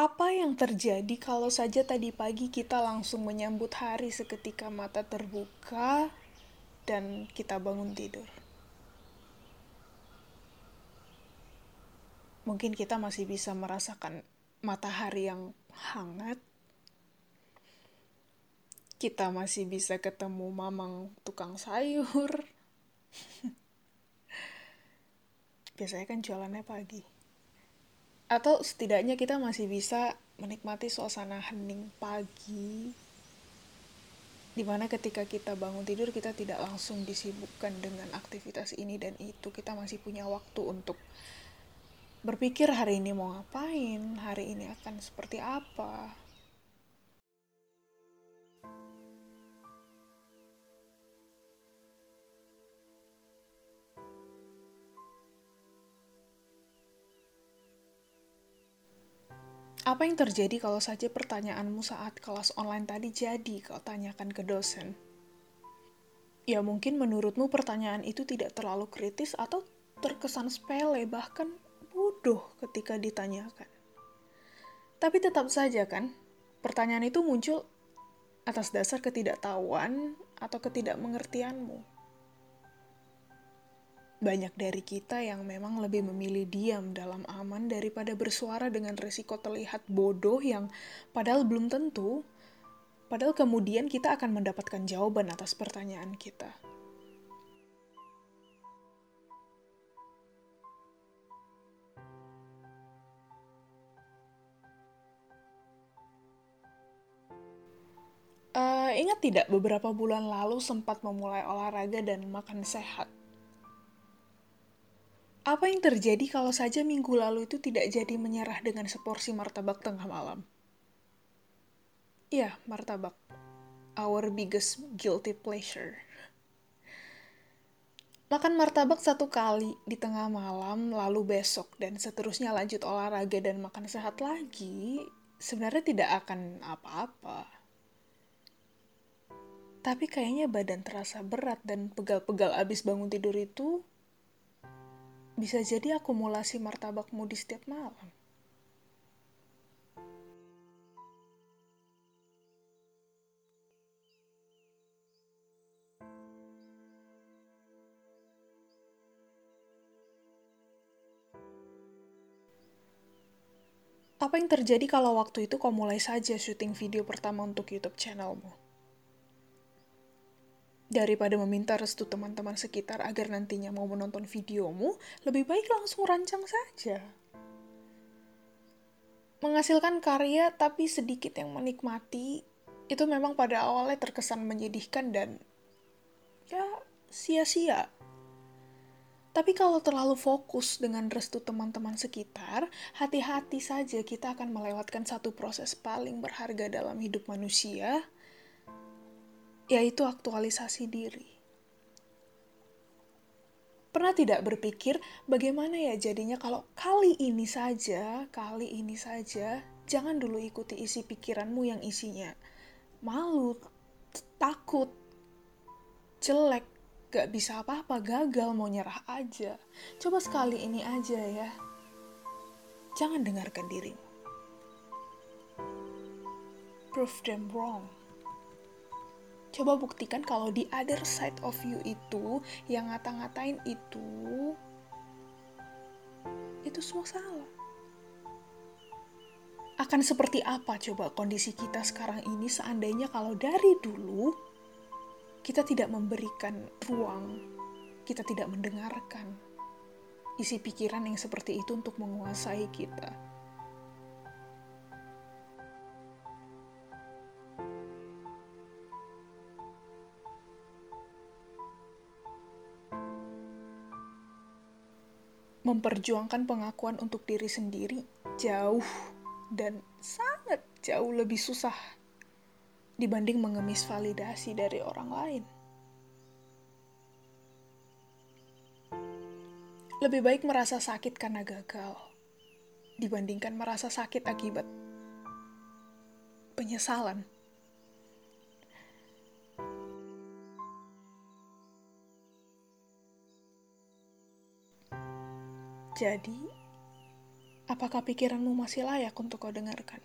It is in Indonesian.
Apa yang terjadi kalau saja tadi pagi kita langsung menyambut hari seketika mata terbuka dan kita bangun tidur? Mungkin kita masih bisa merasakan matahari yang hangat. Kita masih bisa ketemu mamang tukang sayur. Biasanya kan jualannya pagi atau setidaknya kita masih bisa menikmati suasana hening pagi di mana ketika kita bangun tidur kita tidak langsung disibukkan dengan aktivitas ini dan itu. Kita masih punya waktu untuk berpikir hari ini mau ngapain? Hari ini akan seperti apa Apa yang terjadi kalau saja pertanyaanmu saat kelas online tadi jadi kau tanyakan ke dosen? Ya mungkin menurutmu pertanyaan itu tidak terlalu kritis atau terkesan sepele bahkan bodoh ketika ditanyakan. Tapi tetap saja kan, pertanyaan itu muncul atas dasar ketidaktahuan atau ketidakmengertianmu banyak dari kita yang memang lebih memilih diam dalam aman daripada bersuara dengan resiko terlihat bodoh yang padahal belum tentu, padahal kemudian kita akan mendapatkan jawaban atas pertanyaan kita. Uh, ingat tidak beberapa bulan lalu sempat memulai olahraga dan makan sehat? Apa yang terjadi kalau saja minggu lalu itu tidak jadi menyerah dengan seporsi martabak tengah malam? Ya, martabak. Our biggest guilty pleasure. Makan martabak satu kali di tengah malam, lalu besok, dan seterusnya lanjut olahraga dan makan sehat lagi, sebenarnya tidak akan apa-apa. Tapi kayaknya badan terasa berat dan pegal-pegal abis bangun tidur itu bisa jadi akumulasi martabakmu di setiap malam. Apa yang terjadi kalau waktu itu kau mulai saja syuting video pertama untuk YouTube channelmu? Daripada meminta restu teman-teman sekitar agar nantinya mau menonton videomu, lebih baik langsung rancang saja. Menghasilkan karya tapi sedikit yang menikmati, itu memang pada awalnya terkesan menyedihkan dan ya sia-sia. Tapi kalau terlalu fokus dengan restu teman-teman sekitar, hati-hati saja kita akan melewatkan satu proses paling berharga dalam hidup manusia, yaitu aktualisasi diri. Pernah tidak berpikir bagaimana ya jadinya kalau kali ini saja, kali ini saja, jangan dulu ikuti isi pikiranmu yang isinya malu, takut, jelek, gak bisa apa-apa, gagal, mau nyerah aja. Coba sekali ini aja ya. Jangan dengarkan dirimu. Prove them wrong. Coba buktikan kalau di other side of you itu, yang ngata-ngatain itu, itu semua salah. Akan seperti apa coba kondisi kita sekarang ini seandainya kalau dari dulu kita tidak memberikan ruang, kita tidak mendengarkan isi pikiran yang seperti itu untuk menguasai kita. Memperjuangkan pengakuan untuk diri sendiri jauh dan sangat jauh lebih susah dibanding mengemis validasi dari orang lain. Lebih baik merasa sakit karena gagal dibandingkan merasa sakit akibat penyesalan. Jadi, Apakah pikiranmu masih layak untuk kau dengarkan?